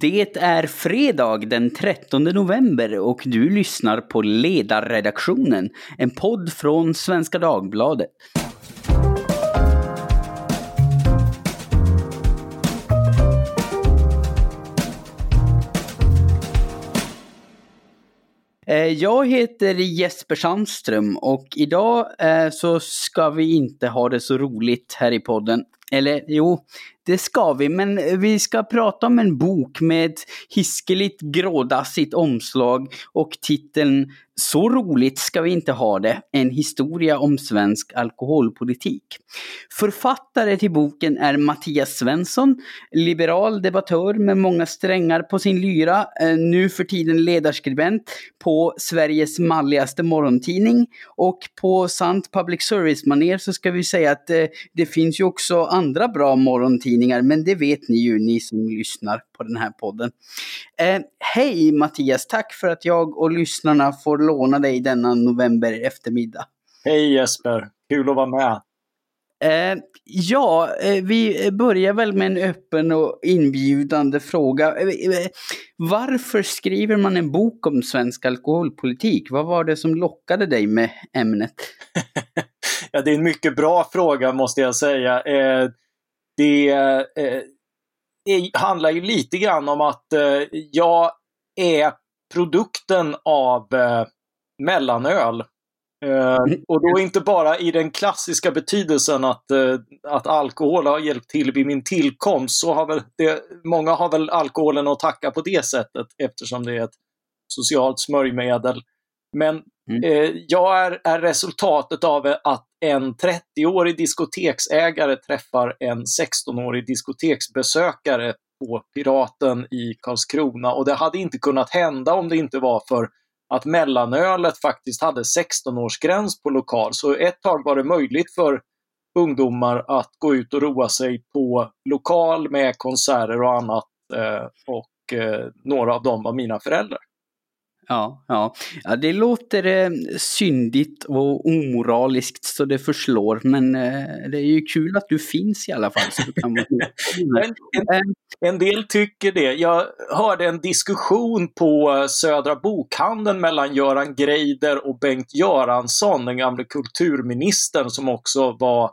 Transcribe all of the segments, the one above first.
Det är fredag den 13 november och du lyssnar på Ledarredaktionen, en podd från Svenska Dagbladet. Eh, jag heter Jesper Sandström och idag eh, så ska vi inte ha det så roligt här i podden. Eller jo, det ska vi, men vi ska prata om en bok med ett hiskeligt grådassigt omslag och titeln Så roligt ska vi inte ha det, en historia om svensk alkoholpolitik. Författare till boken är Mattias Svensson, liberal debattör med många strängar på sin lyra, eh, nu för tiden ledarskribent på Sveriges malligaste morgontidning och på sant public service-manér så ska vi säga att eh, det finns ju också andra bra morgontidningar, men det vet ni ju, ni som lyssnar på den här podden. Eh, hej Mattias, tack för att jag och lyssnarna får låna dig denna november eftermiddag. Hej Jesper, kul att vara med. Eh, ja, eh, vi börjar väl med en öppen och inbjudande fråga. Eh, eh, varför skriver man en bok om svensk alkoholpolitik? Vad var det som lockade dig med ämnet? ja, det är en mycket bra fråga måste jag säga. Det, eh, det handlar ju lite grann om att eh, jag är produkten av eh, mellanöl. Eh, mm. och då inte bara i den klassiska betydelsen att, eh, att alkohol har hjälpt till vid min tillkomst. Så har väl det, många har väl alkoholen att tacka på det sättet eftersom det är ett socialt smörjmedel. Men mm. eh, jag är, är resultatet av att en 30-årig diskoteksägare träffar en 16-årig diskoteksbesökare på Piraten i Karlskrona. Och det hade inte kunnat hända om det inte var för att mellanölet faktiskt hade 16-årsgräns på lokal. Så ett tag var det möjligt för ungdomar att gå ut och roa sig på lokal med konserter och annat. Eh, och eh, några av dem var mina föräldrar. Ja, ja. ja det låter eh, syndigt och omoraliskt så det förslår, men eh, det är ju kul att du finns i alla fall. Så du kan en, en, en, del tycker det. Jag hörde en diskussion på Södra Bokhandeln mellan Göran Greider och Bengt Göransson, den gamle kulturministern som också var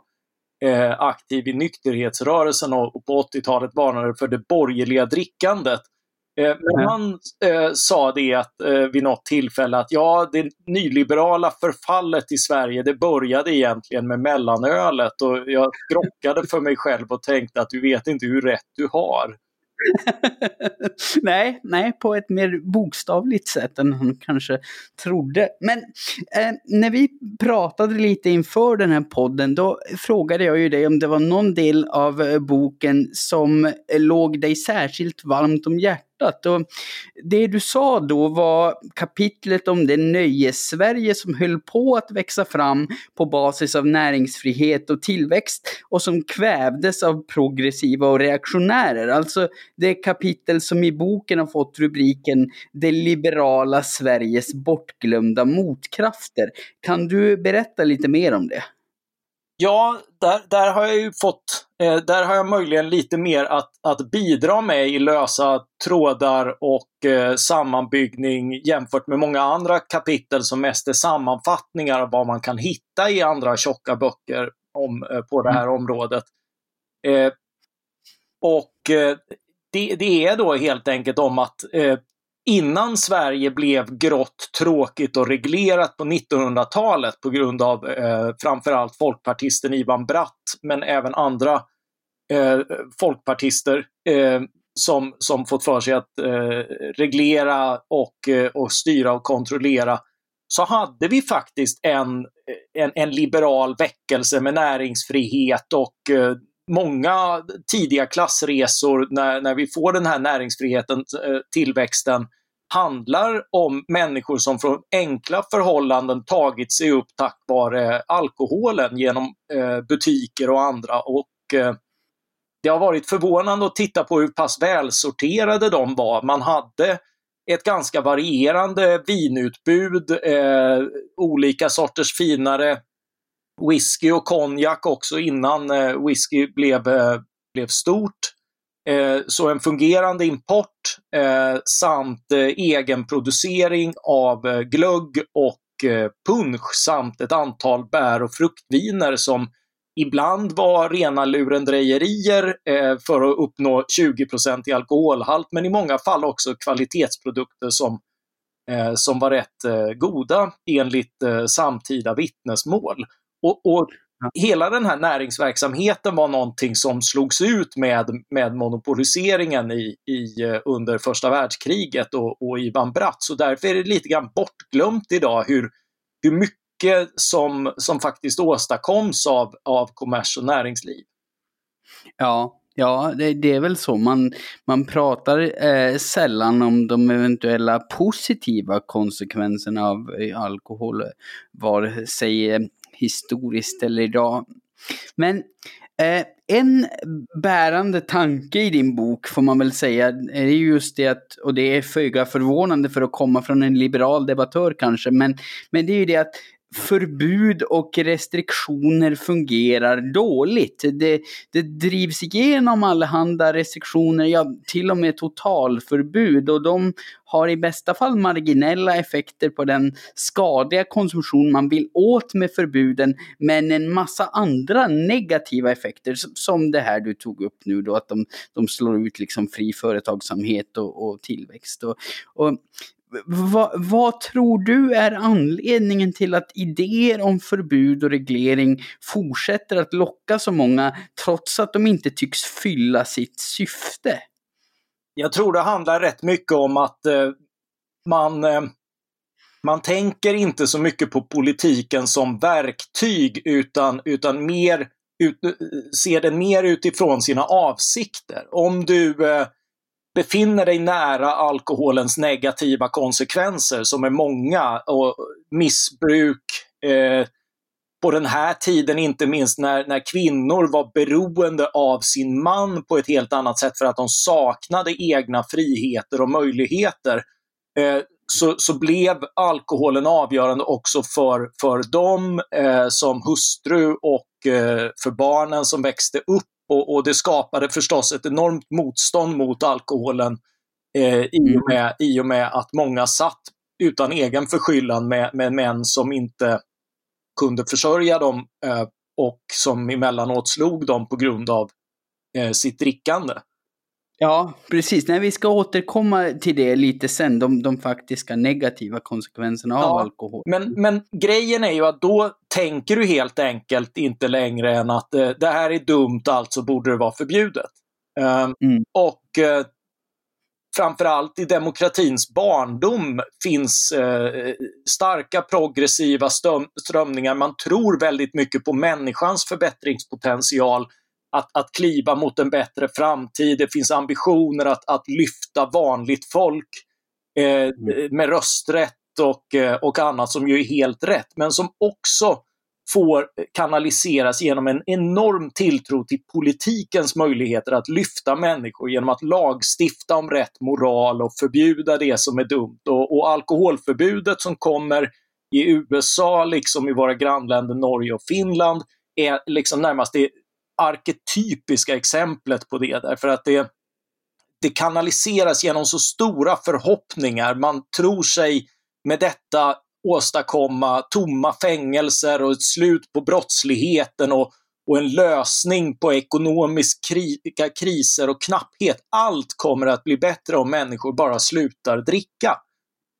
eh, aktiv i nykterhetsrörelsen och på 80-talet varnade för det borgerliga drickandet. Eh, men han eh, sa det att, eh, vid något tillfälle att ja, det nyliberala förfallet i Sverige det började egentligen med mellanölet och jag skrockade för mig själv och tänkte att du vet inte hur rätt du har. nej, nej, på ett mer bokstavligt sätt än han kanske trodde. Men eh, när vi pratade lite inför den här podden, då frågade jag ju dig om det var någon del av eh, boken som låg dig särskilt varmt om hjärtat hjärtat. Och det du sa då var kapitlet om det nöjes-Sverige som höll på att växa fram på basis av näringsfrihet och tillväxt och som kvävdes av progressiva och reaktionärer. Alltså det kapitel som i boken har fått rubriken Det liberala Sveriges bortglömda motkrafter. Kan du berätta lite mer om det? Ja, där, där har jag ju fått, eh, där har jag möjligen lite mer att, att bidra med i lösa trådar och eh, sammanbyggning jämfört med många andra kapitel som mest är sammanfattningar av vad man kan hitta i andra tjocka böcker om, eh, på det här mm. området. Eh, och eh, det, det, är då helt enkelt om att eh, innan Sverige blev grått, tråkigt och reglerat på 1900-talet på grund av eh, framförallt folkpartisten Ivan Bratt, men även andra eh, folkpartister eh, som, som fått för sig att eh, reglera och, eh, och styra och kontrollera, så hade vi faktiskt en, en, en liberal väckelse med näringsfrihet och eh, många tidiga klassresor när, när vi får den här näringsfriheten, eh, tillväxten, handlar om människor som från enkla förhållanden tagit sig upp tack vare alkoholen genom eh, butiker och andra. Och eh, Det har varit förvånande att titta på hur pass välsorterade de var. Man hade ett ganska varierande vinutbud, eh, olika sorters finare whisky och konjak också innan eh, whisky blev, eh, blev stort. Eh, så en fungerande import eh, samt eh, egenproducering av glögg och punsch samt ett antal bär och fruktviner som ibland var rena lurendrejerier för att uppnå 20% i alkoholhalt, men i många fall också kvalitetsprodukter som, som var rätt goda enligt samtida vittnesmål. Och, och hela den här näringsverksamheten var någonting som slogs ut med, med monopoliseringen i, i, eh, under första världskriget och, och Ivan Bratt. Så därför är det lite grann bortglömt idag hur, hur mycket som, som faktiskt åstadkoms av, av kommers och näringsliv. Ja, Ja, det, det, är väl så. Man, man pratar eh, sällan om de eventuella positiva konsekvenserna av eh, alkohol, vare sig eh, historiskt eller idag. Men eh, en bärande tanke i din bok får man väl säga är just det att, och det är föga förvånande för att komma från en liberal debattör kanske, men, men det är ju det att förbud och restriktioner fungerar dåligt. Det, det drivs igenom allehanda restriktioner, ja till och med totalförbud och de har i bästa fall marginella effekter på den skadliga konsumtion man vill åt med förbuden, men en massa andra negativa effekter som det här du tog upp nu då, att de, de slår ut liksom fri företagsamhet och, och tillväxt. Och, och Va, vad tror du är anledningen till att idéer om förbud och reglering fortsätter att locka så många trots att de inte tycks fylla sitt syfte? Jag tror det handlar rätt mycket om att eh, man, eh, man tänker inte så mycket på politiken som verktyg utan, utan mer ut, eh, ser den mer utifrån sina avsikter. Om du eh, befinner dig nära alkoholens negativa konsekvenser som är många och missbruk eh, på den här tiden, inte minst när, när kvinnor var beroende av sin man på ett helt annat sätt för att de saknade egna friheter och möjligheter, eh, så, så blev alkoholen avgörande också för, för dem eh, som hustru och eh, för barnen som växte upp och, och, det skapade förstås ett enormt motstånd mot alkoholen eh, i, och mm. med, i och med att många satt utan egen förskyllan med, med män som inte kunde försörja dem eh, och som emellanåt slog dem på grund av eh, sitt drickande. Ja, precis. Nej, vi ska återkomma till det lite sen, de, de faktiska negativa konsekvenserna av ja, alkohol. Men, men grejen är ju att då tänker du helt enkelt inte längre än att eh, det här är dumt, alltså borde det vara förbjudet. Uh, mm. Och eh, framförallt i demokratins barndom finns eh, starka progressiva strömningar. Man tror väldigt mycket på människans förbättringspotential att, att kliva mot en bättre framtid. Det finns ambitioner att, att lyfta vanligt folk eh, mm. med rösträtt och, eh, och annat som ju är helt rätt, men som också får kanaliseras genom en enorm tilltro till politikens möjligheter att lyfta människor genom att lagstifta om rätt moral och förbjuda det som är dumt. Och, och alkoholförbudet som kommer i USA, liksom i våra grannländer Norge och Finland, är liksom närmast det arketypiska exemplet på det, därför att det, det kanaliseras genom så stora förhoppningar. Man tror sig med detta åstadkomma tomma fängelser och ett slut på brottsligheten och, och en lösning på ekonomiska kri kriser och knapphet. Allt kommer att bli bättre om människor bara slutar dricka.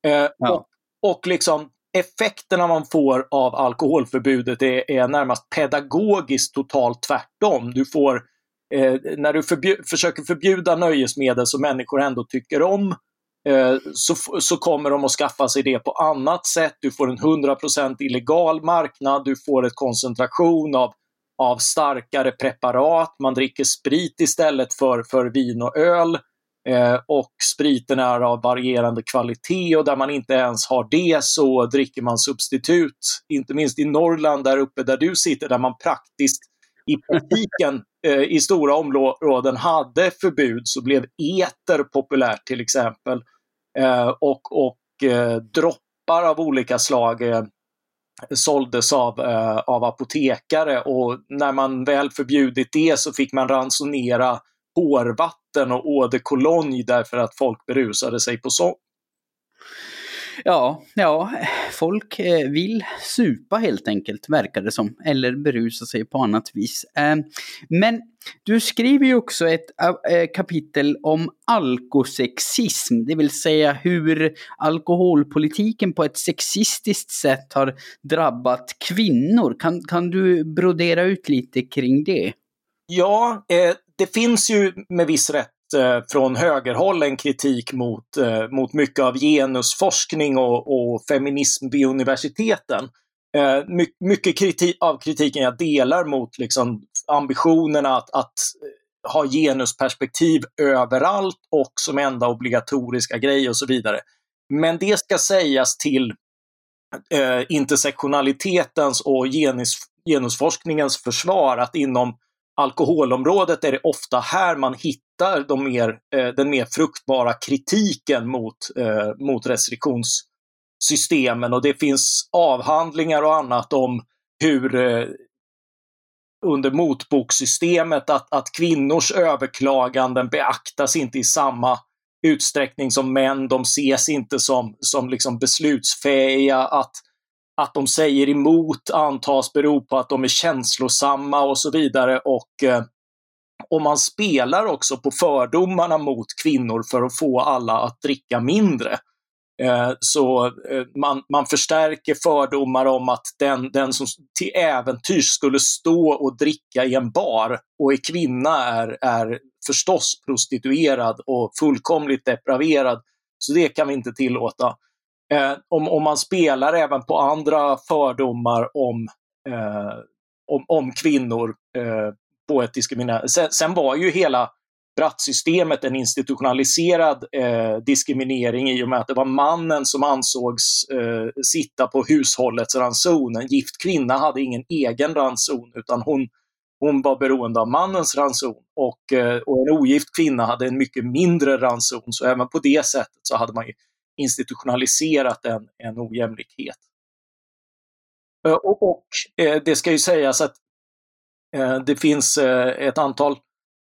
Eh, ja. och, och liksom effekterna man får av alkoholförbudet är, är närmast pedagogiskt totalt tvärtom. Du får, eh, när du förbjud, försöker förbjuda nöjesmedel som människor ändå tycker om, eh, så, så kommer de att skaffa sig det på annat sätt. Du får en 100% illegal marknad, du får en koncentration av, av starkare preparat, man dricker sprit istället för, för vin och öl. Eh, och spriten är av varierande kvalitet och där man inte ens har det så dricker man substitut. Inte minst i Norrland där uppe där du sitter där man praktiskt i praktiken eh, i stora områden hade förbud så blev eter populärt till exempel. Eh, och och eh, droppar av olika slag eh, såldes av, eh, av apotekare och när man väl förbjudit det så fick man ransonera hårvatten vatten och cologne därför att folk berusade sig på sånt. Ja, ja, folk eh, vill supa helt enkelt, verkar det som. Eller berusa sig på annat vis. Eh, men du skriver ju också ett äh, kapitel om alkosexism, det vill säga hur alkoholpolitiken på ett sexistiskt sätt har drabbat kvinnor. Kan, kan du brodera ut lite kring det? Ja, eh, det finns ju med viss rätt eh, från högerhåll en kritik mot, eh, mot mycket av genusforskning och, och feminism vid universiteten. Eh, my, mycket kriti av kritiken jag delar mot liksom, ambitionerna att, att eh, ha genusperspektiv överallt och som enda obligatoriska grej och så vidare. Men det ska sägas till eh, intersektionalitetens och genus, genusforskningens försvar att inom alkoholområdet är det ofta här man hittar de mer, eh, den mer fruktbara kritiken mot, eh, mot restriktionssystemen och det finns avhandlingar och annat om hur eh, under motbokssystemet att, att kvinnors överklaganden beaktas inte i samma utsträckning som män. De ses inte som, som liksom beslutsfähiga. Att att de säger emot antas bero på att de är känslosamma och så vidare. Och, eh, och man spelar också på fördomarna mot kvinnor för att få alla att dricka mindre. Eh, så eh, man, man förstärker fördomar om att den, den som till äventyrs skulle stå och dricka i en bar och är kvinna är, är förstås prostituerad och fullkomligt depraverad. Så det kan vi inte tillåta eh, om, om man spelar även på andra fördomar om, eh, om, om, kvinnor eh, på ett diskriminerande... Sen, sen, var ju hela brattsystemet en institutionaliserad eh, diskriminering i och med att det var mannen som ansågs eh, sitta på hushållets ranson. En gift kvinna hade ingen egen ranson utan hon, hon var beroende av mannens ranson och, eh, och en ogift kvinna hade en mycket mindre ranson. Så även på det sättet så hade man institutionaliserat en, en ojämlikhet. Eh, och, och eh, det ska ju sägas att eh, det finns ett antal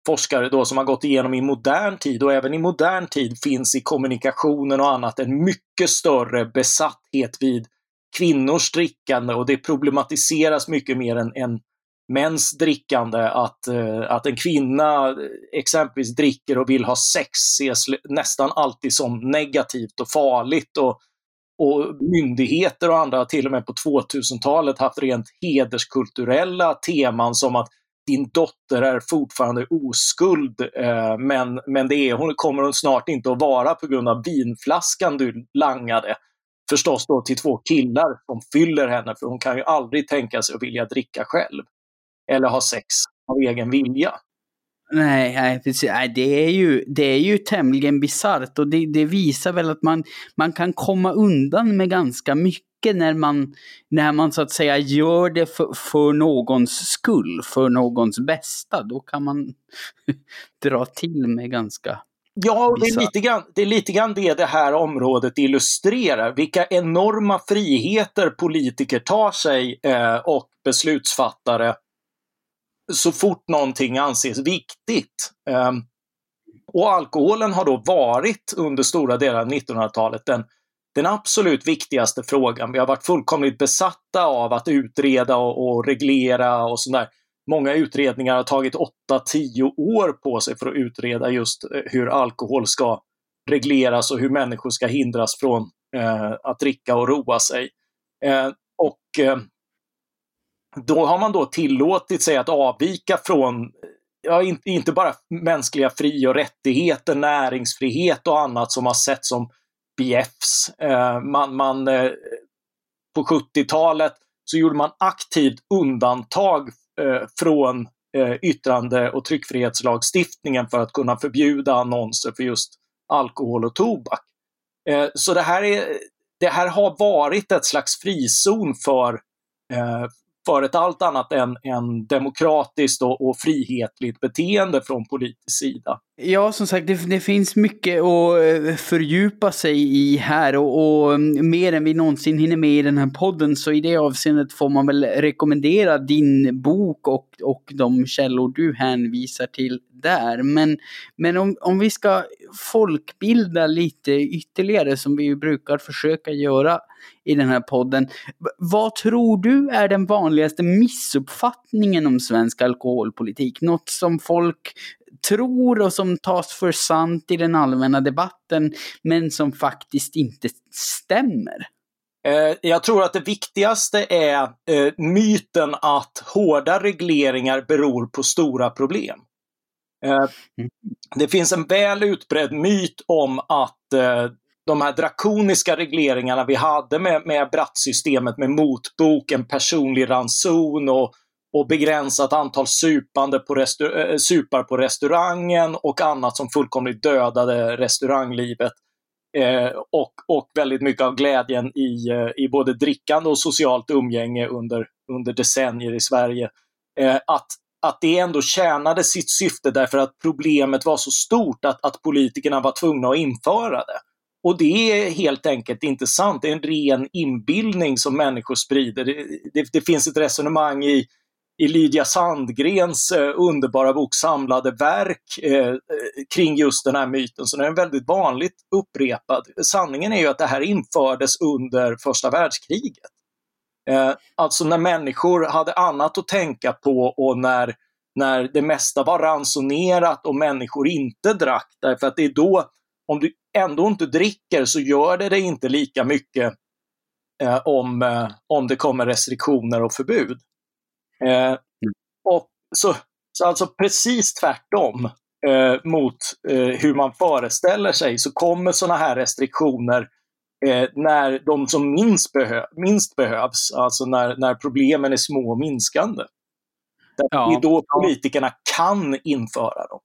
forskare då som har gått igenom i modern tid och även i modern tid finns i kommunikationen och annat en mycket större besatthet vid kvinnors drickande och det problematiseras mycket mer än, än mäns drickande, att, eh, att en kvinna eh, exempelvis dricker och vill ha sex ses nästan alltid som negativt och farligt. Och, och myndigheter och andra har till och med på 2000-talet haft rent hederskulturella teman som att din dotter är fortfarande oskuld, eh, men, men det är, hon kommer hon snart inte att vara på grund av vinflaskan du langade. Förstås då till två killar som fyller henne, för hon kan ju aldrig tänka sig att vilja dricka själv eller ha sex av egen vilja. Nej, nej, precis. nej det, är ju, det är ju tämligen bisarrt och det, det, visar väl att man, man kan komma undan med ganska mycket när man, när man så att säga gör det för, för någons skull, för någons bästa. Då kan man dra till med ganska Ja, det är, lite grann, det är lite grann det det här området illustrerar. Vilka enorma friheter politiker tar sig eh, och beslutsfattare så fort någonting anses viktigt. Ehm, och alkoholen har då varit under stora delar av 1900-talet den, den absolut viktigaste frågan. Vi har varit fullkomligt besatta av att utreda och, och reglera och sådär. Många utredningar har tagit 8-10 år på sig för att utreda just eh, hur alkohol ska regleras och hur människor ska hindras från eh, att dricka och roa sig. Eh, och eh, då har man då tillåtit sig att avvika från ja, inte bara mänskliga fri och rättigheter, näringsfrihet och annat som har sett som BFs. Eh, man, man, eh, på 70-talet så gjorde man aktivt undantag eh, från eh, yttrande och tryckfrihetslagstiftningen för att kunna förbjuda annonser för just alkohol och tobak. Eh, så det här, är, det här har varit ett slags frizon för, eh, för ett allt annat än, än demokratiskt och, och frihetligt beteende från politisk sida. Ja, som sagt, det, det, finns mycket att eh, fördjupa sig i här och, och, mm, mer än vi någonsin hinner med i den här podden. Så i det avseendet får man väl rekommendera din bok och, och de källor du hänvisar till där. Men, men om, om vi ska folkbilda lite ytterligare som vi brukar försöka göra i den här podden. Vad tror du är den vanligaste missuppfattningen om svensk alkoholpolitik? Något som folk tror och som tas för sant i den allmänna debatten men som faktiskt inte stämmer? Eh, jag tror att det viktigaste är eh, myten att hårda regleringar beror på stora problem. Eh, mm. Det finns en väl utbredd myt om att de här drakoniska regleringarna vi hade med, med brattsystemet med motbok, en personlig ranson och, och begränsat antal supande på supar på restaurangen och annat som fullkomligt dödade restauranglivet Eh, och, och väldigt mycket av glädjen i, eh, i både drickande och socialt umgänge under, under decennier i Sverige. Eh, att, att det ändå tjänade sitt syfte därför att problemet var så stort att, att politikerna var tvungna att införa det. Och det är helt enkelt inte sant. Det är en ren inbildning som människor sprider. Det, det, det finns ett resonemang i, i Lydia Sandgrens eh, underbara bok Samlade verk eh, eh kring just den här myten. Så den är väldigt vanligt upprepad. Sanningen är ju att det här infördes under första världskriget. Eh, alltså när människor hade annat att tänka på och när, när det mesta var ransonerat och människor inte drack. Därför att det är då, om du ändå inte dricker så gör det dig inte lika mycket eh, om, eh, om det kommer restriktioner och förbud. Eh, mm. och så, så alltså precis tvärtom eh, mot eh, hur man föreställer sig så kommer sådana här restriktioner eh, när de som minst, behö minst behövs, alltså när, när problemen är små och minskande. Ja. Det är då politikerna kan införa dem.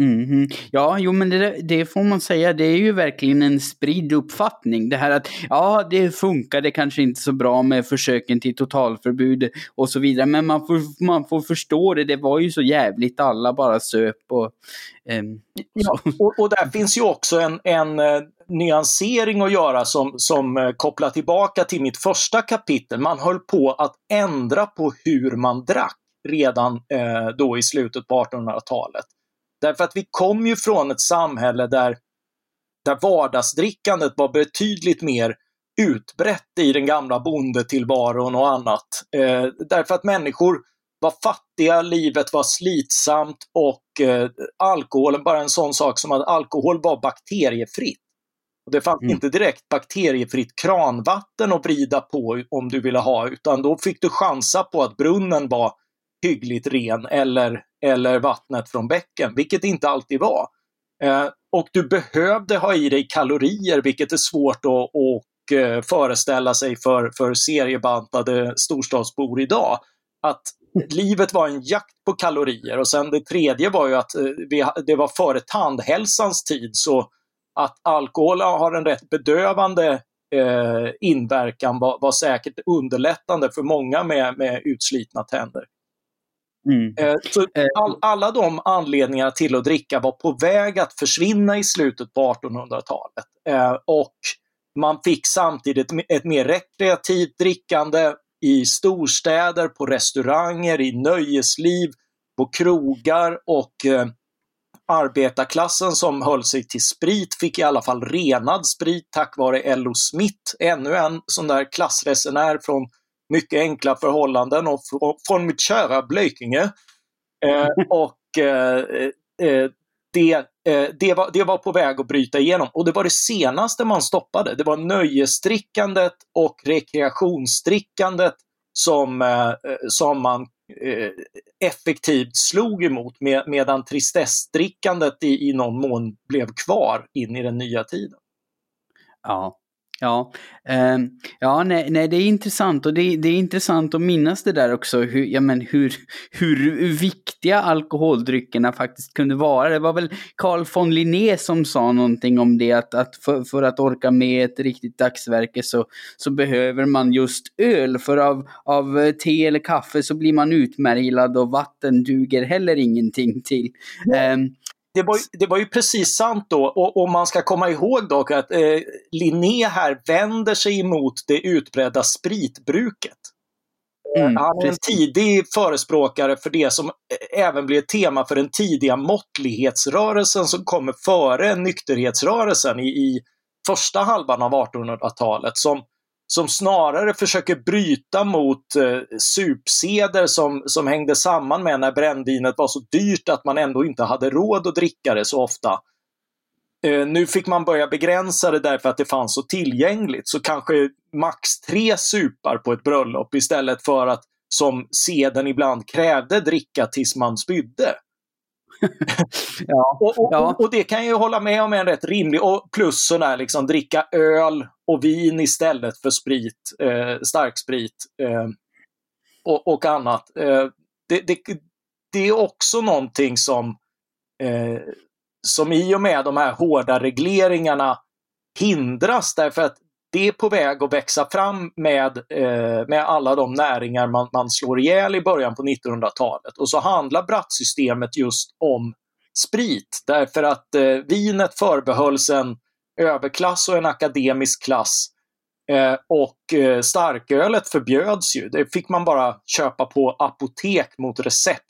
Mm, ja, jo men det, det, får man säga, det är ju verkligen en spridd uppfattning. Det här att ja, det funkade kanske inte så bra med försöken till totalförbud och så vidare, men man får, man får förstå det, det var ju så jävligt, alla bara söp och... Um, ja, och, och, där finns ju också en, en uh, nyansering att göra som, som uh, kopplar tillbaka till mitt första kapitel. Man höll på att ändra på hur man drack redan uh, då i slutet på 1800-talet. Därför att vi kom ju från ett samhälle där, där vardagsdrickandet var betydligt mer utbrett i den gamla bondetillvaron och annat. Eh, därför att människor var fattiga, livet var slitsamt och eh, alkoholen, bara en sån sak som att alkohol var bakteriefritt. Och det fanns mm. inte direkt bakteriefritt kranvatten att vrida på om du ville ha, utan då fick du chansa på att brunnen var hyggligt ren eller, eller vattnet från bäcken, vilket det inte alltid var. Eh, och du behövde ha i dig kalorier, vilket är svårt att och, eh, föreställa sig för, för seriebantade storstadsbor idag. Att livet var en jakt på kalorier och sen det tredje var ju att eh, vi, det var före tandhälsans tid så att alkohol har en rätt bedövande eh, inverkan var, var säkert underlättande för många med, med utslitna tänder. Mm. Eh, så eh. all, alla de anledningarna till att dricka var på väg att försvinna i slutet på 1800-talet. Eh, och man fick samtidigt ett mer rekreativt drickande i storstäder, på restauranger, i nöjesliv, på krogar och arbetarklassen som höll sig till sprit fick i alla fall renad sprit tack vare L.O. Smith, ännu en sån där klassresenär från mycket enkla förhållanden och från mitt kära Blekinge. Eh, och eh, eh, det, eh, det, var, det var på väg att bryta igenom och det var det senaste man stoppade. Det var nöjesdrickandet och rekreationsdrickandet som, eh, som man effektivt slog emot med, medan tristessdrickandet i, i någon mån blev kvar in i den nya tiden. Ja, Ja, eh, ja nej, nej, det är intressant och det, det, är intressant att minnas det där också, hur, ja, men hur, hur viktiga alkoholdryckerna faktiskt kunde vara. Det var väl Carl von Linné som sa någonting om det, att, att för, för, att orka med ett riktigt dagsverke så, så behöver man just öl, för av, av te eller kaffe så blir man utmärglad och vatten duger heller ingenting till. Eh, det var, det var ju precis sant då och, och man ska komma ihåg dock att eh, Linné här vänder sig emot det utbredda spritbruket. Mm, han är en tidig förespråkare för det som även blir ett tema för den tidiga måttlighetsrörelsen som kommer före nykterhetsrörelsen i, i första halvan av 1800-talet. Som, som snarare försöker bryta mot eh, supseder som, som hängde samman med när brännvinet var så dyrt att man ändå inte hade råd att dricka det så ofta. Eh, nu fick man börja begränsa det därför att det fanns så tillgängligt. Så kanske max tre supar på ett bröllop istället för att som seden ibland krävde dricka tills man spydde. ja, och, och, ja. och, det kan jag hålla med om är en rätt rimlig, och plus sådär liksom dricka öl och vin istället för sprit, eh, starksprit eh, och, och, annat. Eh, det, det, det, är också någonting som eh, som i och med de här hårda regleringarna hindras därför att det är på väg att växa fram med, eh, med alla de näringar man, man slår ihjäl i början på 1900-talet. Och så handlar brattsystemet just om sprit därför att eh, vinet förbehölls en överklass och en akademisk klass. Eh, och eh, starkölet förbjöds ju. Det fick man bara köpa på apotek mot recept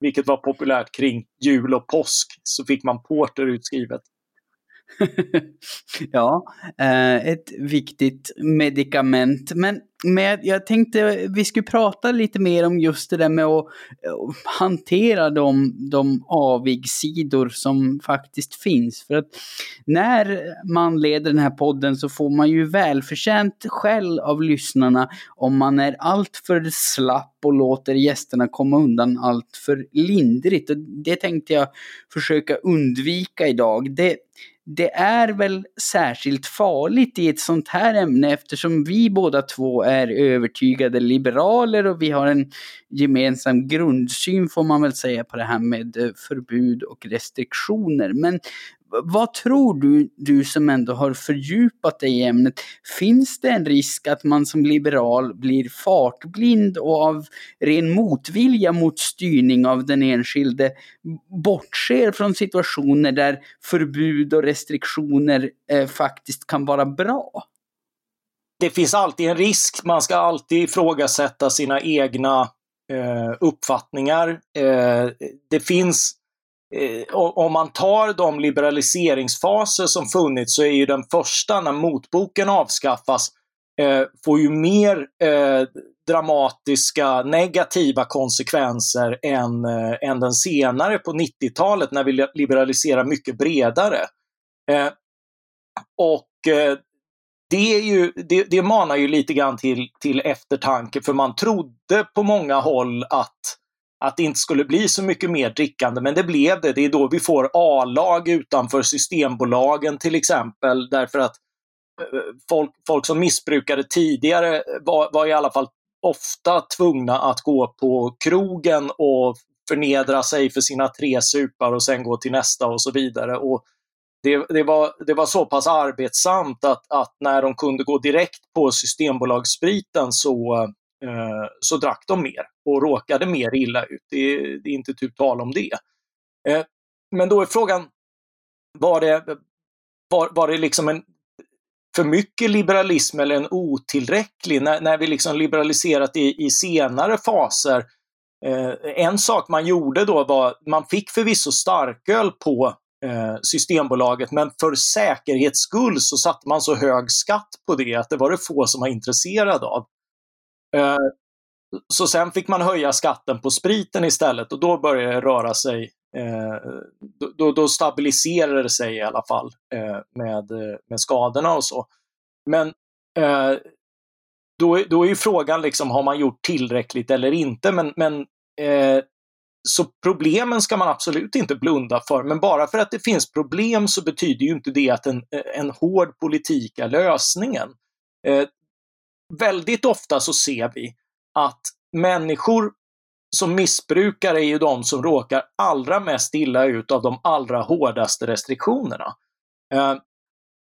vilket var populärt kring jul och påsk, så fick man porter utskrivet. ja, eh, ett viktigt medicament. Men, med, jag tänkte vi skulle prata lite mer om just det där med att eh, hantera de, de avigsidor som faktiskt finns. För att när man leder den här podden så får man ju välförtjänt skäll av lyssnarna om man är alltför slapp och låter gästerna komma undan allt för lindrigt. Och det tänkte jag försöka undvika idag. Det, det är väl särskilt farligt i ett sånt här ämne eftersom vi båda två är övertygade liberaler och vi har en gemensam grundsyn får man väl säga på det här med eh, förbud och restriktioner. Men vad tror du, du som ändå har fördjupat dig i ämnet, finns det en risk att man som liberal blir fartblind och av ren motvilja mot styrning av den enskilde bortser från situationer där förbud och restriktioner eh, faktiskt kan vara bra? Det finns alltid en risk. Man ska alltid ifrågasätta sina egna eh, uppfattningar. Eh, det finns Eh, om man tar de liberaliseringsfaser som funnits så är ju den första, när motboken avskaffas, eh, får ju mer eh, dramatiska negativa konsekvenser än, eh, än den senare på 90-talet när vi liberaliserar mycket bredare. Eh, och eh, det, är ju, det, det manar ju lite grann till, till eftertanke för man trodde på många håll att att det inte skulle bli så mycket mer drickande, men det blev det. Det är då vi får A-lag utanför Systembolagen till exempel, därför att eh, folk, folk som missbrukade tidigare var, var i alla fall ofta tvungna att gå på krogen och förnedra sig för sina tre supar och sen gå till nästa och så vidare. Och det, det, var, det var så pass arbetsamt att, att när de kunde gå direkt på Systembolagsspriten så, eh, Eh, så drack de mer och råkade mer illa ut. Det är, det är inte typ tal om det. Eh, men då är frågan, var det, var, var det liksom en för mycket liberalism eller en otillräcklig? När, när vi liksom liberaliserat i, i senare faser. Eh, en sak man gjorde då var, man fick förvisso starköl på eh, Systembolaget, men för säkerhets skull så satte man så hög skatt på det att det var det få som var intresserade av. Eh, så sen fick man höja skatten på spriten istället och då började det röra sig. Eh, då, då stabiliserade det sig i alla fall eh, med, med skadorna och så. Men då, då är ju frågan liksom, har man gjort tillräckligt eller inte? Men, men så problemen ska man absolut inte blunda för, men bara för att det finns problem så betyder ju inte det att en, en hård politik är lösningen väldigt ofta så ser vi att människor som missbrukar är ju de som råkar allra mest illa ut av de allra hårdaste restriktionerna. Eh,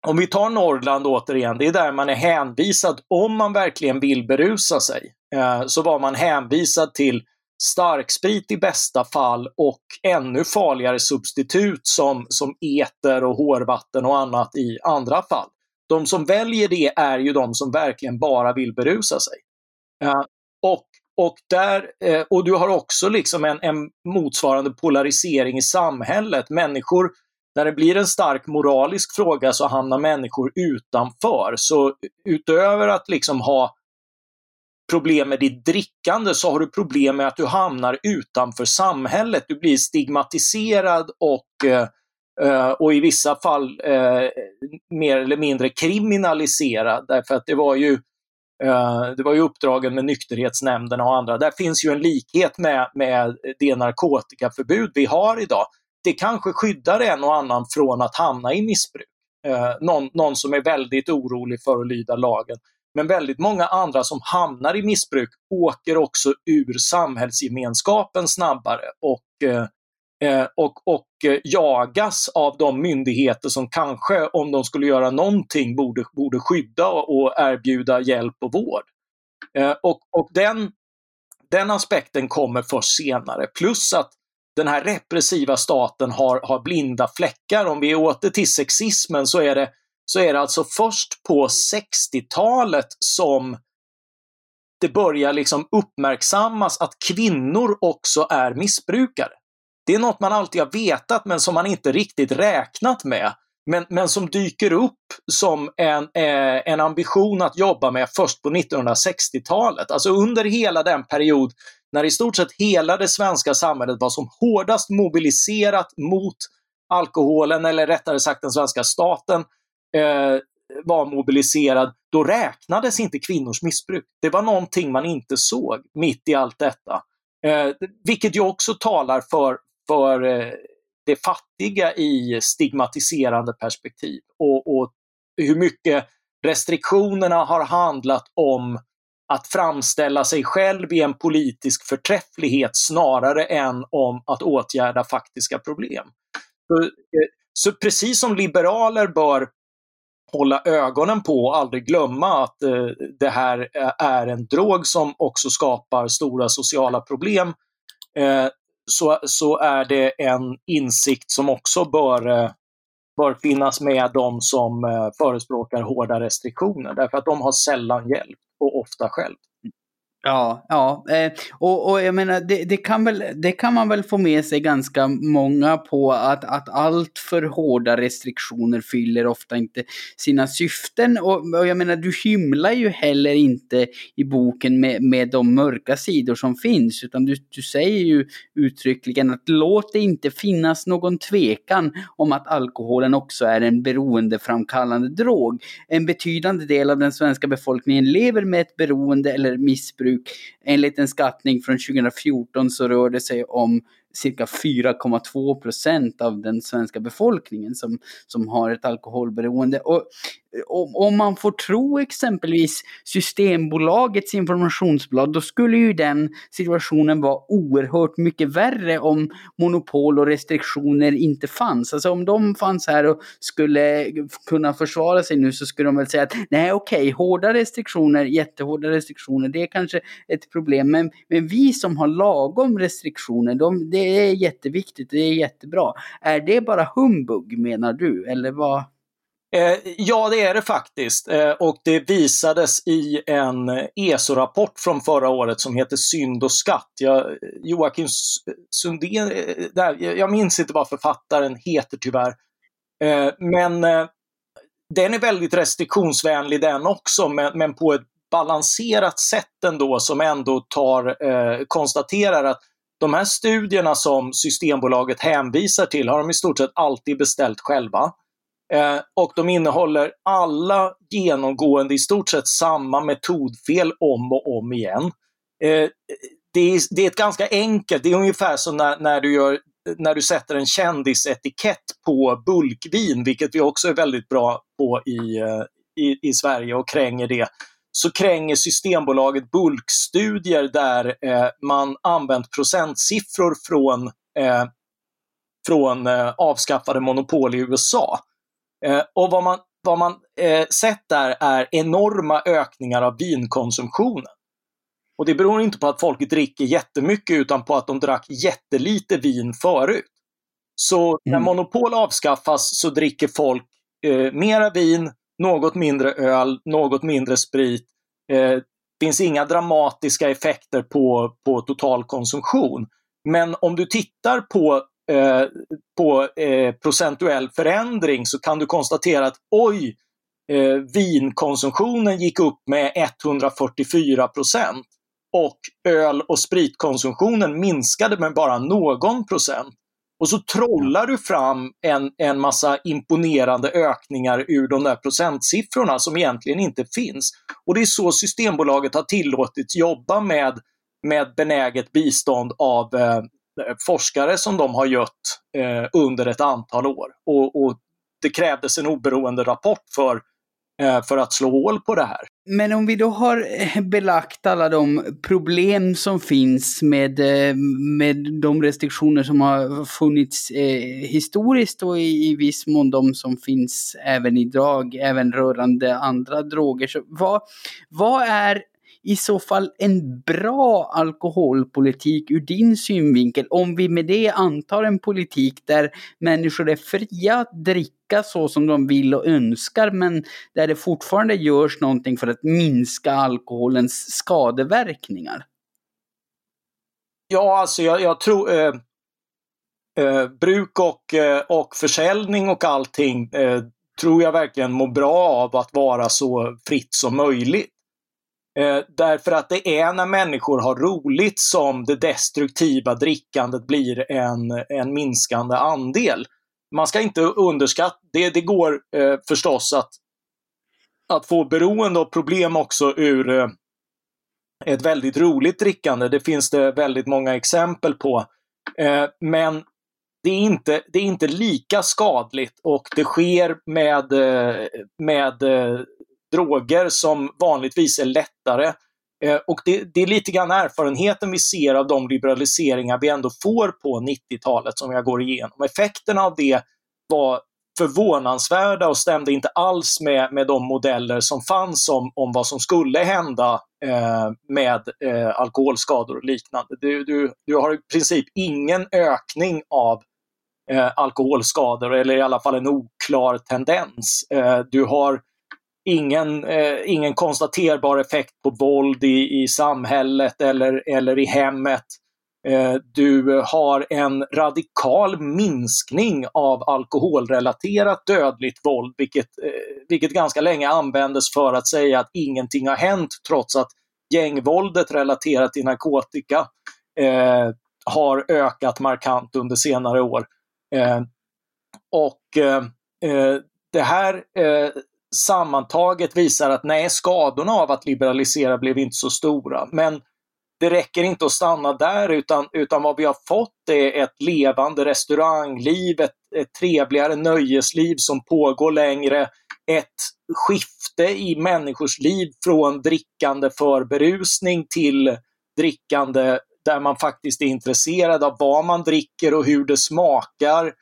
om vi tar Norrland återigen, det är där man är hänvisad, om man verkligen vill berusa sig, eh, så var man hänvisad till starksprit i bästa fall och ännu farligare substitut som, som eter och hårvatten och annat i andra fall. De som väljer det är ju de som verkligen bara vill berusa sig. Uh, och och, där, uh, och du har också liksom en, en motsvarande polarisering i samhället. Människor, när det blir en stark moralisk fråga så hamnar människor utanför. Så utöver att liksom ha problem med ditt drickande så har du problem med att du hamnar utanför samhället. Du blir stigmatiserad och, eh, Eh, och i vissa fall eh, mer eller mindre kriminalisera, Därför att det var ju eh, det var ju uppdragen med nykterhetsnämnderna och andra. Där finns ju en likhet med, med det narkotikaförbud vi har idag. Det kanske skyddar en och annan från att hamna i missbruk. Eh, någon, någon som är väldigt orolig för att lyda lagen. Men väldigt många andra som hamnar i missbruk åker också ur samhällsgemenskapen snabbare och Eh, och, och eh, jagas av de myndigheter som kanske, om de skulle göra någonting, borde, borde skydda och erbjuda hjälp och vård. Eh, och och den, den aspekten kommer först senare. Plus att den här repressiva staten har, har blinda fläckar. Om vi åter till sexismen så är det, så är det alltså först på 60-talet som det börjar liksom uppmärksammas att kvinnor också är missbrukare. Det är något man alltid har vetat men som man inte riktigt räknat med. Men, men som dyker upp som en, eh, en ambition att jobba med först på 1960-talet. Alltså under hela den period när i stort sett hela det svenska samhället var som hårdast mobiliserat mot alkoholen, eller rättare sagt den svenska staten eh, var mobiliserad, då räknades inte kvinnors missbruk. Det var någonting man inte såg mitt i allt detta. Eh, vilket ju också talar för, för eh, det fattiga i stigmatiserande perspektiv och, och hur mycket restriktionerna har handlat om att framställa sig själv i en politisk förträfflighet snarare än om att åtgärda faktiska problem. Så, eh, så precis som liberaler bör hålla ögonen på och aldrig glömma att eh, det här är en drog som också skapar stora sociala problem, eh, så, så är det en insikt som också bör, eh, bör finnas med de som eh, förespråkar hårda restriktioner, därför att de har sällan hjälp och ofta själv. Ja, ja. Eh, och, och jag menar, det, det, kan väl, det kan man väl få med sig ganska många på att, att allt för hårda restriktioner fyller ofta inte sina syften. Och, och jag menar, du hymlar ju heller inte i boken med, med de mörka sidor som finns, utan du, du säger ju uttryckligen att låt det inte finnas någon tvekan om att alkoholen också är en beroendeframkallande drog. En betydande del av den svenska befolkningen lever med ett beroende eller missbruk jordbruk. Enligt en skattning från 2014 så rör det sig om cirka 4,2 procent av den svenska befolkningen som, som har ett alkoholberoende. Och om man får tro exempelvis Systembolagets informationsblad, då skulle ju den situationen vara oerhört mycket värre om monopol och restriktioner inte fanns. Alltså om de fanns här och skulle kunna försvara sig nu så skulle de väl säga att nej okej, okay, hårda restriktioner, jättehårda restriktioner, det är kanske ett problem. Men, men vi som har lagom restriktioner, de, det det är jätteviktigt, det är jättebra. Är det bara humbug menar du, eller vad? Eh, ja, det är det faktiskt. Eh, och det visades i en ESO-rapport från förra året som heter Synd och skatt. Jag, Joakim Sundén, eh, där, jag minns inte vad författaren heter tyvärr. Men den är väldigt restriktionsvänlig den också, men, på ett balanserat sätt ändå som ändå tar, konstaterar att de här studierna som Systembolaget hänvisar till har de i stort sett alltid beställt själva. Eh, och de innehåller alla genomgående i stort sett samma metodfel om och om igen. Eh, det, är, det, är, ett ganska enkelt, det är ungefär som när, när, du, gör, när du sätter en kändisetikett på bulkvin, vilket vi också är väldigt bra på i, eh, i, i Sverige och kränger det så kränger Systembolaget bulkstudier där eh, man använt procentsiffror från, eh, från eh, avskaffade monopol i USA. Eh, och vad man, vad man eh, sett där är enorma ökningar av vinkonsumtionen. Och det beror inte på att folk dricker jättemycket utan på att de drack jättelite vin förut. Så när mm. monopol avskaffas så dricker folk eh, mera vin, något mindre öl, något mindre sprit. Eh, finns inga dramatiska effekter på, på totalkonsumtion. Men om du tittar på, eh, på eh, procentuell förändring så kan du konstatera att oj, eh, vinkonsumtionen gick upp med 144 procent och öl och spritkonsumtionen minskade med bara någon procent. Och så trollar du fram en, en massa imponerande ökningar ur de där procentsiffrorna som egentligen inte finns. Och det är så Systembolaget har tillåtits jobba med, med benäget bistånd av eh, forskare som de har gött eh, under ett antal år. Och, och, det krävdes en oberoende rapport för Eh, för att slå hål på det här. Men om vi då har eh, belagt alla de problem som finns med, eh, med de restriktioner som har funnits eh, historiskt och i, i viss mån de som finns även idag, även rörande andra droger. Så vad, vad är i så fall en bra alkoholpolitik ur din synvinkel? Om vi med det antar en politik där människor är fria att dricka så som de vill och önskar men där det fortfarande görs någonting för att minska alkoholens skadeverkningar? Ja, alltså jag, jag tror eh, eh, bruk och, eh, och försäljning och allting eh, tror jag verkligen mår bra av att vara så fritt som möjligt. Eh, därför att det är när människor har roligt som det destruktiva drickandet blir en, en minskande andel. Man ska inte underskatta, det, det går eh, förstås att, att få beroende och problem också ur eh, ett väldigt roligt drickande. Det finns det väldigt många exempel på. Eh, men det är, inte, det är inte lika skadligt och det sker med, eh, med eh, droger som vanligtvis är lättare. Eh, och det, det, är lite grann erfarenheten vi ser av de liberaliseringar vi ändå får på 90-talet som jag går igenom. Effekterna av det var förvånansvärda och stämde inte alls med, med de modeller som fanns om, om vad som skulle hända eh, med eh, alkoholskador och liknande. Du, du, du har i princip ingen ökning av eh, alkoholskador, eller i alla fall en oklar tendens. Eh, du har ingen, eh, ingen konstaterbar effekt på våld i, i samhället eller, eller i hemmet. Eh, du har en radikal minskning av alkoholrelaterat dödligt våld, vilket, eh, vilket ganska länge användes för att säga att ingenting har hänt trots att gängvåldet relaterat till narkotika eh, har ökat markant under senare år. Eh, och eh, eh det här eh, sammantaget visar att nej, skadorna av att liberalisera blev inte så stora. Men det räcker inte att stanna där utan, utan vad vi har fått är ett levande restaurangliv, ett, ett trevligare nöjesliv som pågår längre, ett skifte i människors liv från drickande för berusning till drickande där man faktiskt är intresserad av vad man dricker och hur det smakar,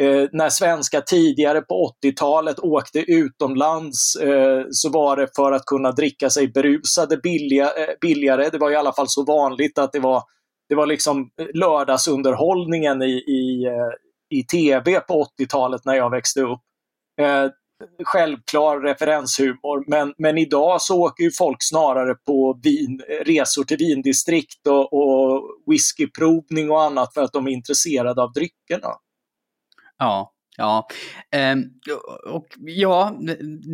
Eh, när svenskar tidigare på 80-talet åkte utomlands eh, så var det för att kunna dricka sig berusade billiga, eh, billigare. Det var i alla fall så vanligt att det var, det var liksom eh, lördagsunderhållningen i, i, eh, i tv på 80-talet när jag växte upp. Eh, självklar referenshumor, men, men idag så åker ju folk snarare på vin, resor till vindistrikt och, och whiskyprovning och annat för att de är intresserade av dryckerna. Ja, ja. Ehm, och ja,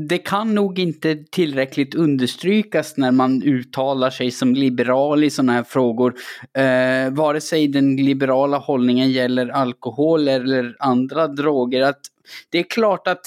det kan nog inte tillräckligt understrykas när man uttalar sig som liberal i sådana här frågor. Eh, vare sig den liberala hållningen gäller alkohol eller andra droger. Att det är klart att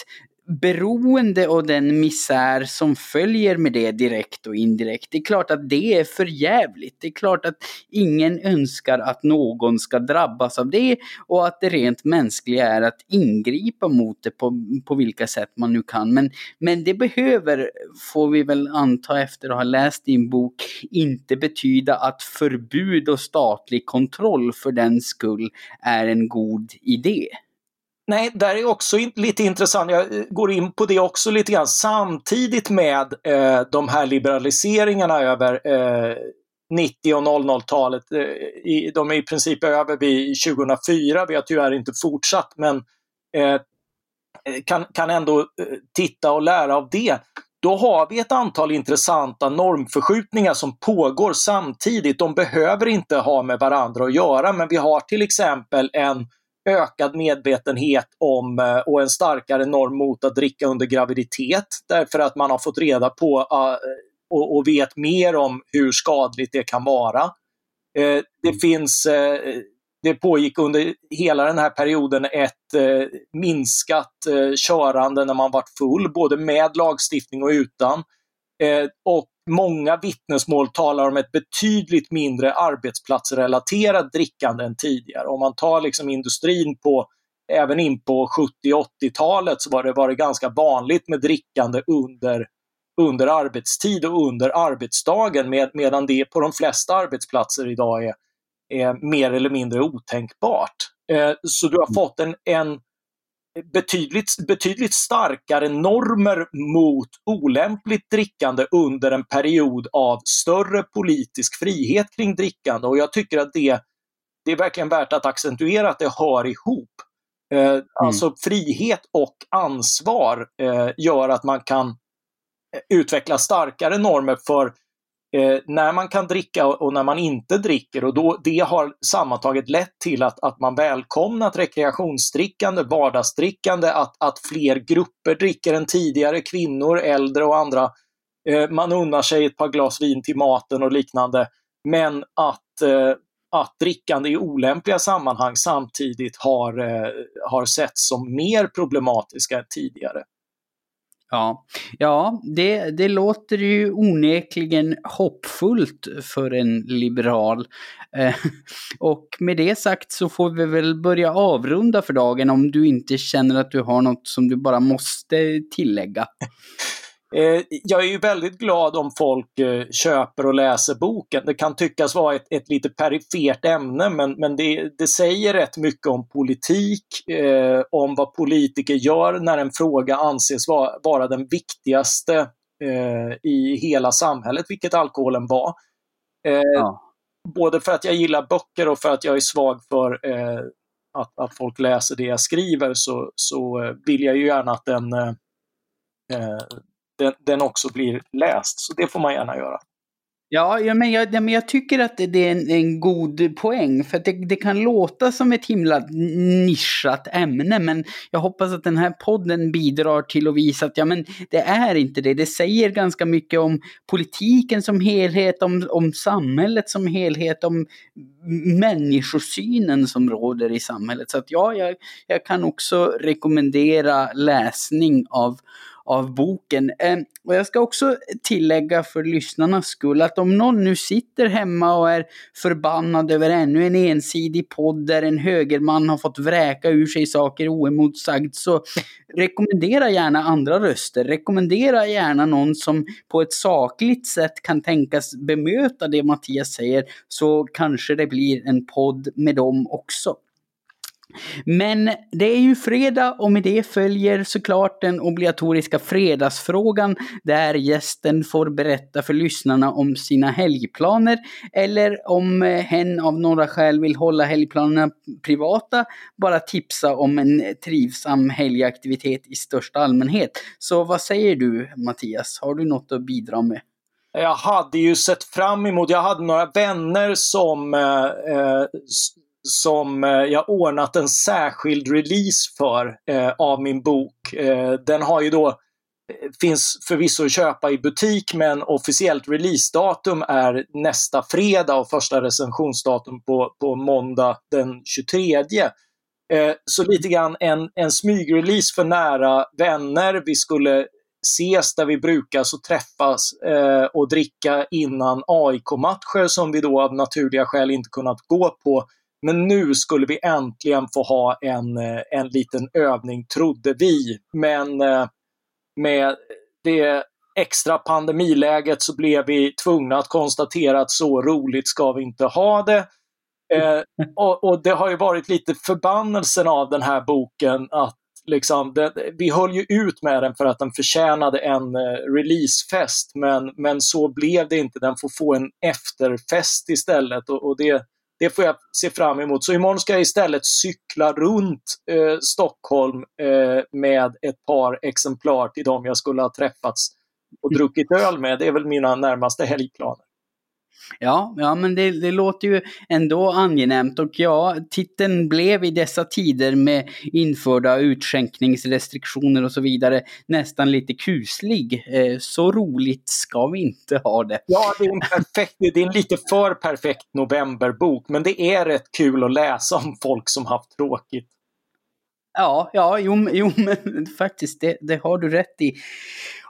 beroende och den misär som följer med det direkt och indirekt. Det är klart att det är för jävligt. Det är klart att ingen önskar att någon ska drabbas av det och att det rent mänskliga är att ingripa mot det på, på vilka sätt man nu kan. Men, men det behöver, får vi väl anta efter att ha läst din bok, inte betyda att förbud och statlig kontroll för den skull är en god idé. Nej, där är också lite intressant. Jag eh, går in på det också lite grann. Samtidigt med eh, de här liberaliseringarna över eh, 90 och 00-talet. Eh, de är i princip över vid 2004. Vi har tyvärr inte fortsatt, men eh, eh, kan, kan ändå eh, titta och lära av det. då har vi ett antal intressanta normförskjutningar som pågår samtidigt. De behöver inte ha med varandra att göra, men vi har till exempel en ökad medvetenhet om eh, och en starkare norm mot att dricka under graviditet därför att man har fått reda på uh, och, och, vet mer om hur skadligt det kan vara. Uh, det mm. finns det pågick under hela den här perioden ett eh, minskat eh, körande när man varit full, både med lagstiftning och utan. Eh, och många vittnesmål talar om ett betydligt mindre arbetsplatsrelaterat drickande än tidigare. Om man tar liksom industrin på Även in på 70 80-talet så var det varit ganska vanligt med drickande under, under arbetstid och under arbetsdagen med, medan det på de flesta arbetsplatser idag är är mer eller mindre otänkbart. Eh, så du har mm. fått en, en betydligt, betydligt starkare normer mot olämpligt drickande under en period av större politisk frihet kring drickande och jag tycker att det, det är verkligen värt att accentuera att det hör ihop. Eh, mm. Alltså frihet och ansvar eh, gör att man kan utveckla starkare normer för eh, när man kan dricka och när man inte dricker. Och då, det har sammantaget lett till att, att man välkomnat rekreationsdrickande, vardagsdrickande, att, att fler grupper dricker än tidigare, kvinnor, äldre och andra. Eh, man unnar sig ett par glas vin till maten och liknande. Men att, eh, att drickande i olämpliga sammanhang samtidigt har, eh, har setts som mer problematiska än tidigare. Ja, ja det, det låter ju onekligen hoppfullt för en liberal. Eh, och med det sagt så får vi väl börja avrunda för dagen om du inte känner att du har något som du bara måste tillägga. Eh, jag är ju väldigt glad om folk eh, köper och läser boken. Det kan tyckas vara ett, ett lite perifert ämne, men, men det, det säger rätt mycket om politik, eh, om vad politiker gör när en fråga anses vara, vara den viktigaste eh, i hela samhället, vilket alkoholen var. Eh, ja. Både för att jag gillar böcker och för att jag är svag för eh, att, att folk läser det jag skriver så, så vill jag ju gärna att den den, den också blir läst. Så det får man gärna göra. Ja, ja, men jag, ja, men jag tycker att det är en, en god poäng. För det, det, kan låta som ett himla nischat ämne, men jag hoppas att den här podden bidrar till att visa att ja, men det är inte det. Det säger ganska mycket om politiken som helhet, om, om samhället som helhet, om människosynen som råder i samhället. Så att ja, jag, jag kan också rekommendera läsning av av boken. Eh, och jag ska också tillägga för lyssnarnas skull att om någon nu sitter hemma och är förbannad över ännu en ensidig podd där en högerman har fått vräka ur sig saker oemotsagd så rekommendera gärna andra röster. Rekommendera gärna någon som på ett sakligt sätt kan tänkas bemöta det Mattias säger så kanske det blir en podd med dem också. Men det är ju fredag och med det följer såklart den obligatoriska fredagsfrågan där gästen får berätta för lyssnarna om sina helgplaner eller om eh, hen av några skäl vill hålla helgplanerna privata, bara tipsa om en trivsam helgaktivitet i största allmänhet. Så vad säger du Mattias, har du något att bidra med? Jag hade ju sett fram emot, jag hade några vänner som eh, eh som eh, jag ordnat en särskild release för eh, av min bok. Eh, den har ju då eh, finns förvisso att köpa i butik men officiellt releasedatum är nästa fredag och första recensionsdatum på, på måndag den 23. Eh, så lite grann en, en smygrelease för nära vänner. Vi skulle ses där vi brukar så träffas eh, och dricka innan AIK-matcher som vi då av naturliga skäl inte kunnat gå på men nu skulle vi äntligen få ha en, eh, en liten övning, trodde vi. Men eh, med det extra pandemiläget så blev vi tvungna att konstatera att så roligt ska vi inte ha det. Eh, och, och, det har ju varit lite förbannelsen av den här boken att liksom, det, vi höll ju ut med den för att den förtjänade en eh, releasefest men, men så blev det inte. Den får få en efterfest istället och, och det, det får jag se fram emot. Så imorgon ska jag istället cykla runt eh, Stockholm eh, med ett par exemplar till dem jag skulle ha träffats och druckit öl med. Det är väl mina närmaste helgplaner. Ja, ja men det, det, låter ju ändå angenämt och ja, titeln blev i dessa tider med införda utskänkningsrestriktioner och så vidare nästan lite kuslig. Eh, så roligt ska vi inte ha det. Ja, det är en, perfekt, det är en lite för perfekt novemberbok, men det är rätt kul att läsa om folk som haft tråkigt. Ja, ja, jo, jo men faktiskt, det, det har du rätt i.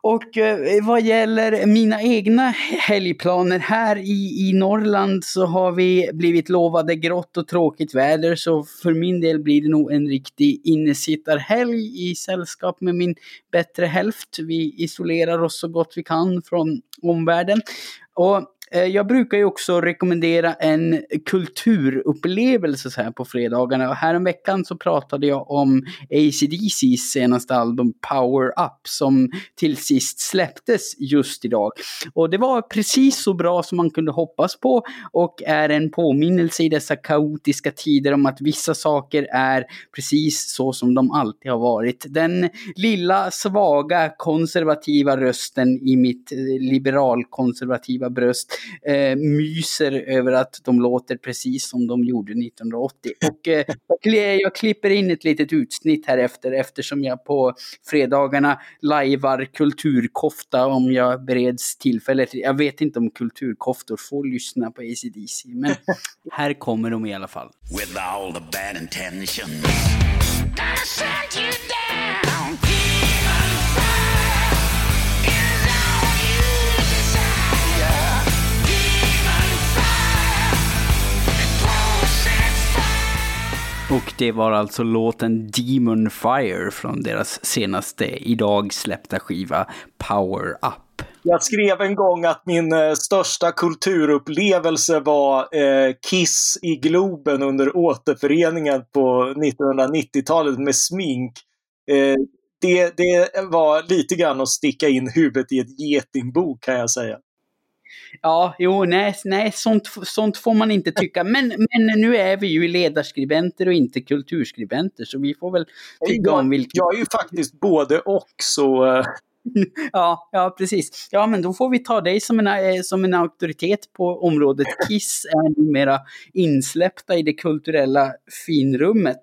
Och eh, vad gäller mina egna helgplaner här i, i Norrland så har vi blivit lovade grått och tråkigt väder så för min del blir det nog en riktig innesittarhelg i sällskap med min bättre hälft. Vi isolerar oss så gott vi kan från omvärlden. Och Eh, jag brukar ju också rekommendera en kulturupplevelse så här på fredagarna. Och häromveckan så pratade jag om ACDC's senaste album Power Up som till sist släpptes just idag. Och det var precis så bra som man kunde hoppas på och är en påminnelse i dessa kaotiska tider om att vissa saker är precis så som de alltid har varit. Den lilla svaga konservativa rösten i mitt eh, liberalkonservativa bröst eh, myser över att de låter precis som de gjorde 1980. Och eh, jag klipper in ett litet utsnitt här efter eftersom jag på fredagarna lajvar kulturkofta om jag bereds tillfälle. Jag vet inte om kulturkoftor får lyssna på ACDC, men här kommer de i alla fall. With all the bad intentions. Och det var alltså låten Demon Fire från deras senaste idag släppta skiva Power Up. Jag skrev en gång att min eh, största kulturupplevelse var eh, Kiss i Globen under återföreningen på 1990-talet med smink. Eh, det, det var lite grann att sticka in huvudet i ett getingbo kan jag säga. Ja, jo, nej, nej sånt, sånt får man inte tycka. Men, men nu är vi ju ledarskribenter och inte kulturskribenter, så vi får väl tycka jag, om vilket... Jag är ju faktiskt både och, så... Ja, ja, precis. Ja, men då får vi ta dig som en, eh, som en auktoritet på området. Kiss är numera insläppta i det kulturella finrummet.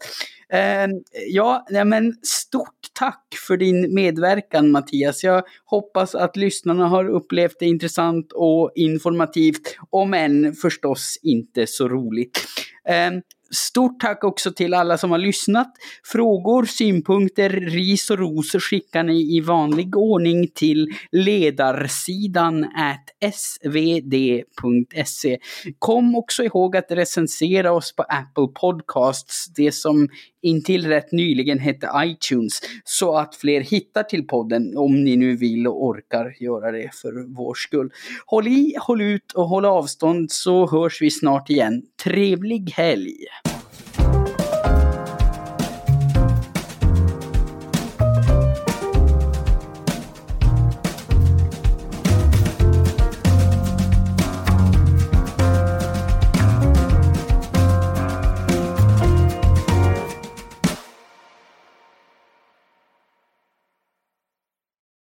Eh, ja, men stort tack för din medverkan Mattias. Jag hoppas att lyssnarna har upplevt det intressant och informativt, om än förstås inte så roligt. Eh, Stort tack också till alla som har lyssnat. Frågor, synpunkter, ris och ros skickar ni i vanlig ordning till ledarsidan svd.se. Kom också ihåg att recensera oss på Apple Podcasts, det som intill rätt nyligen hette iTunes, så att fler hittar till podden om ni nu vill och orkar göra det för vår skull. Håll i, håll ut och håll avstånd så hörs vi snart igen. Trevlig helg!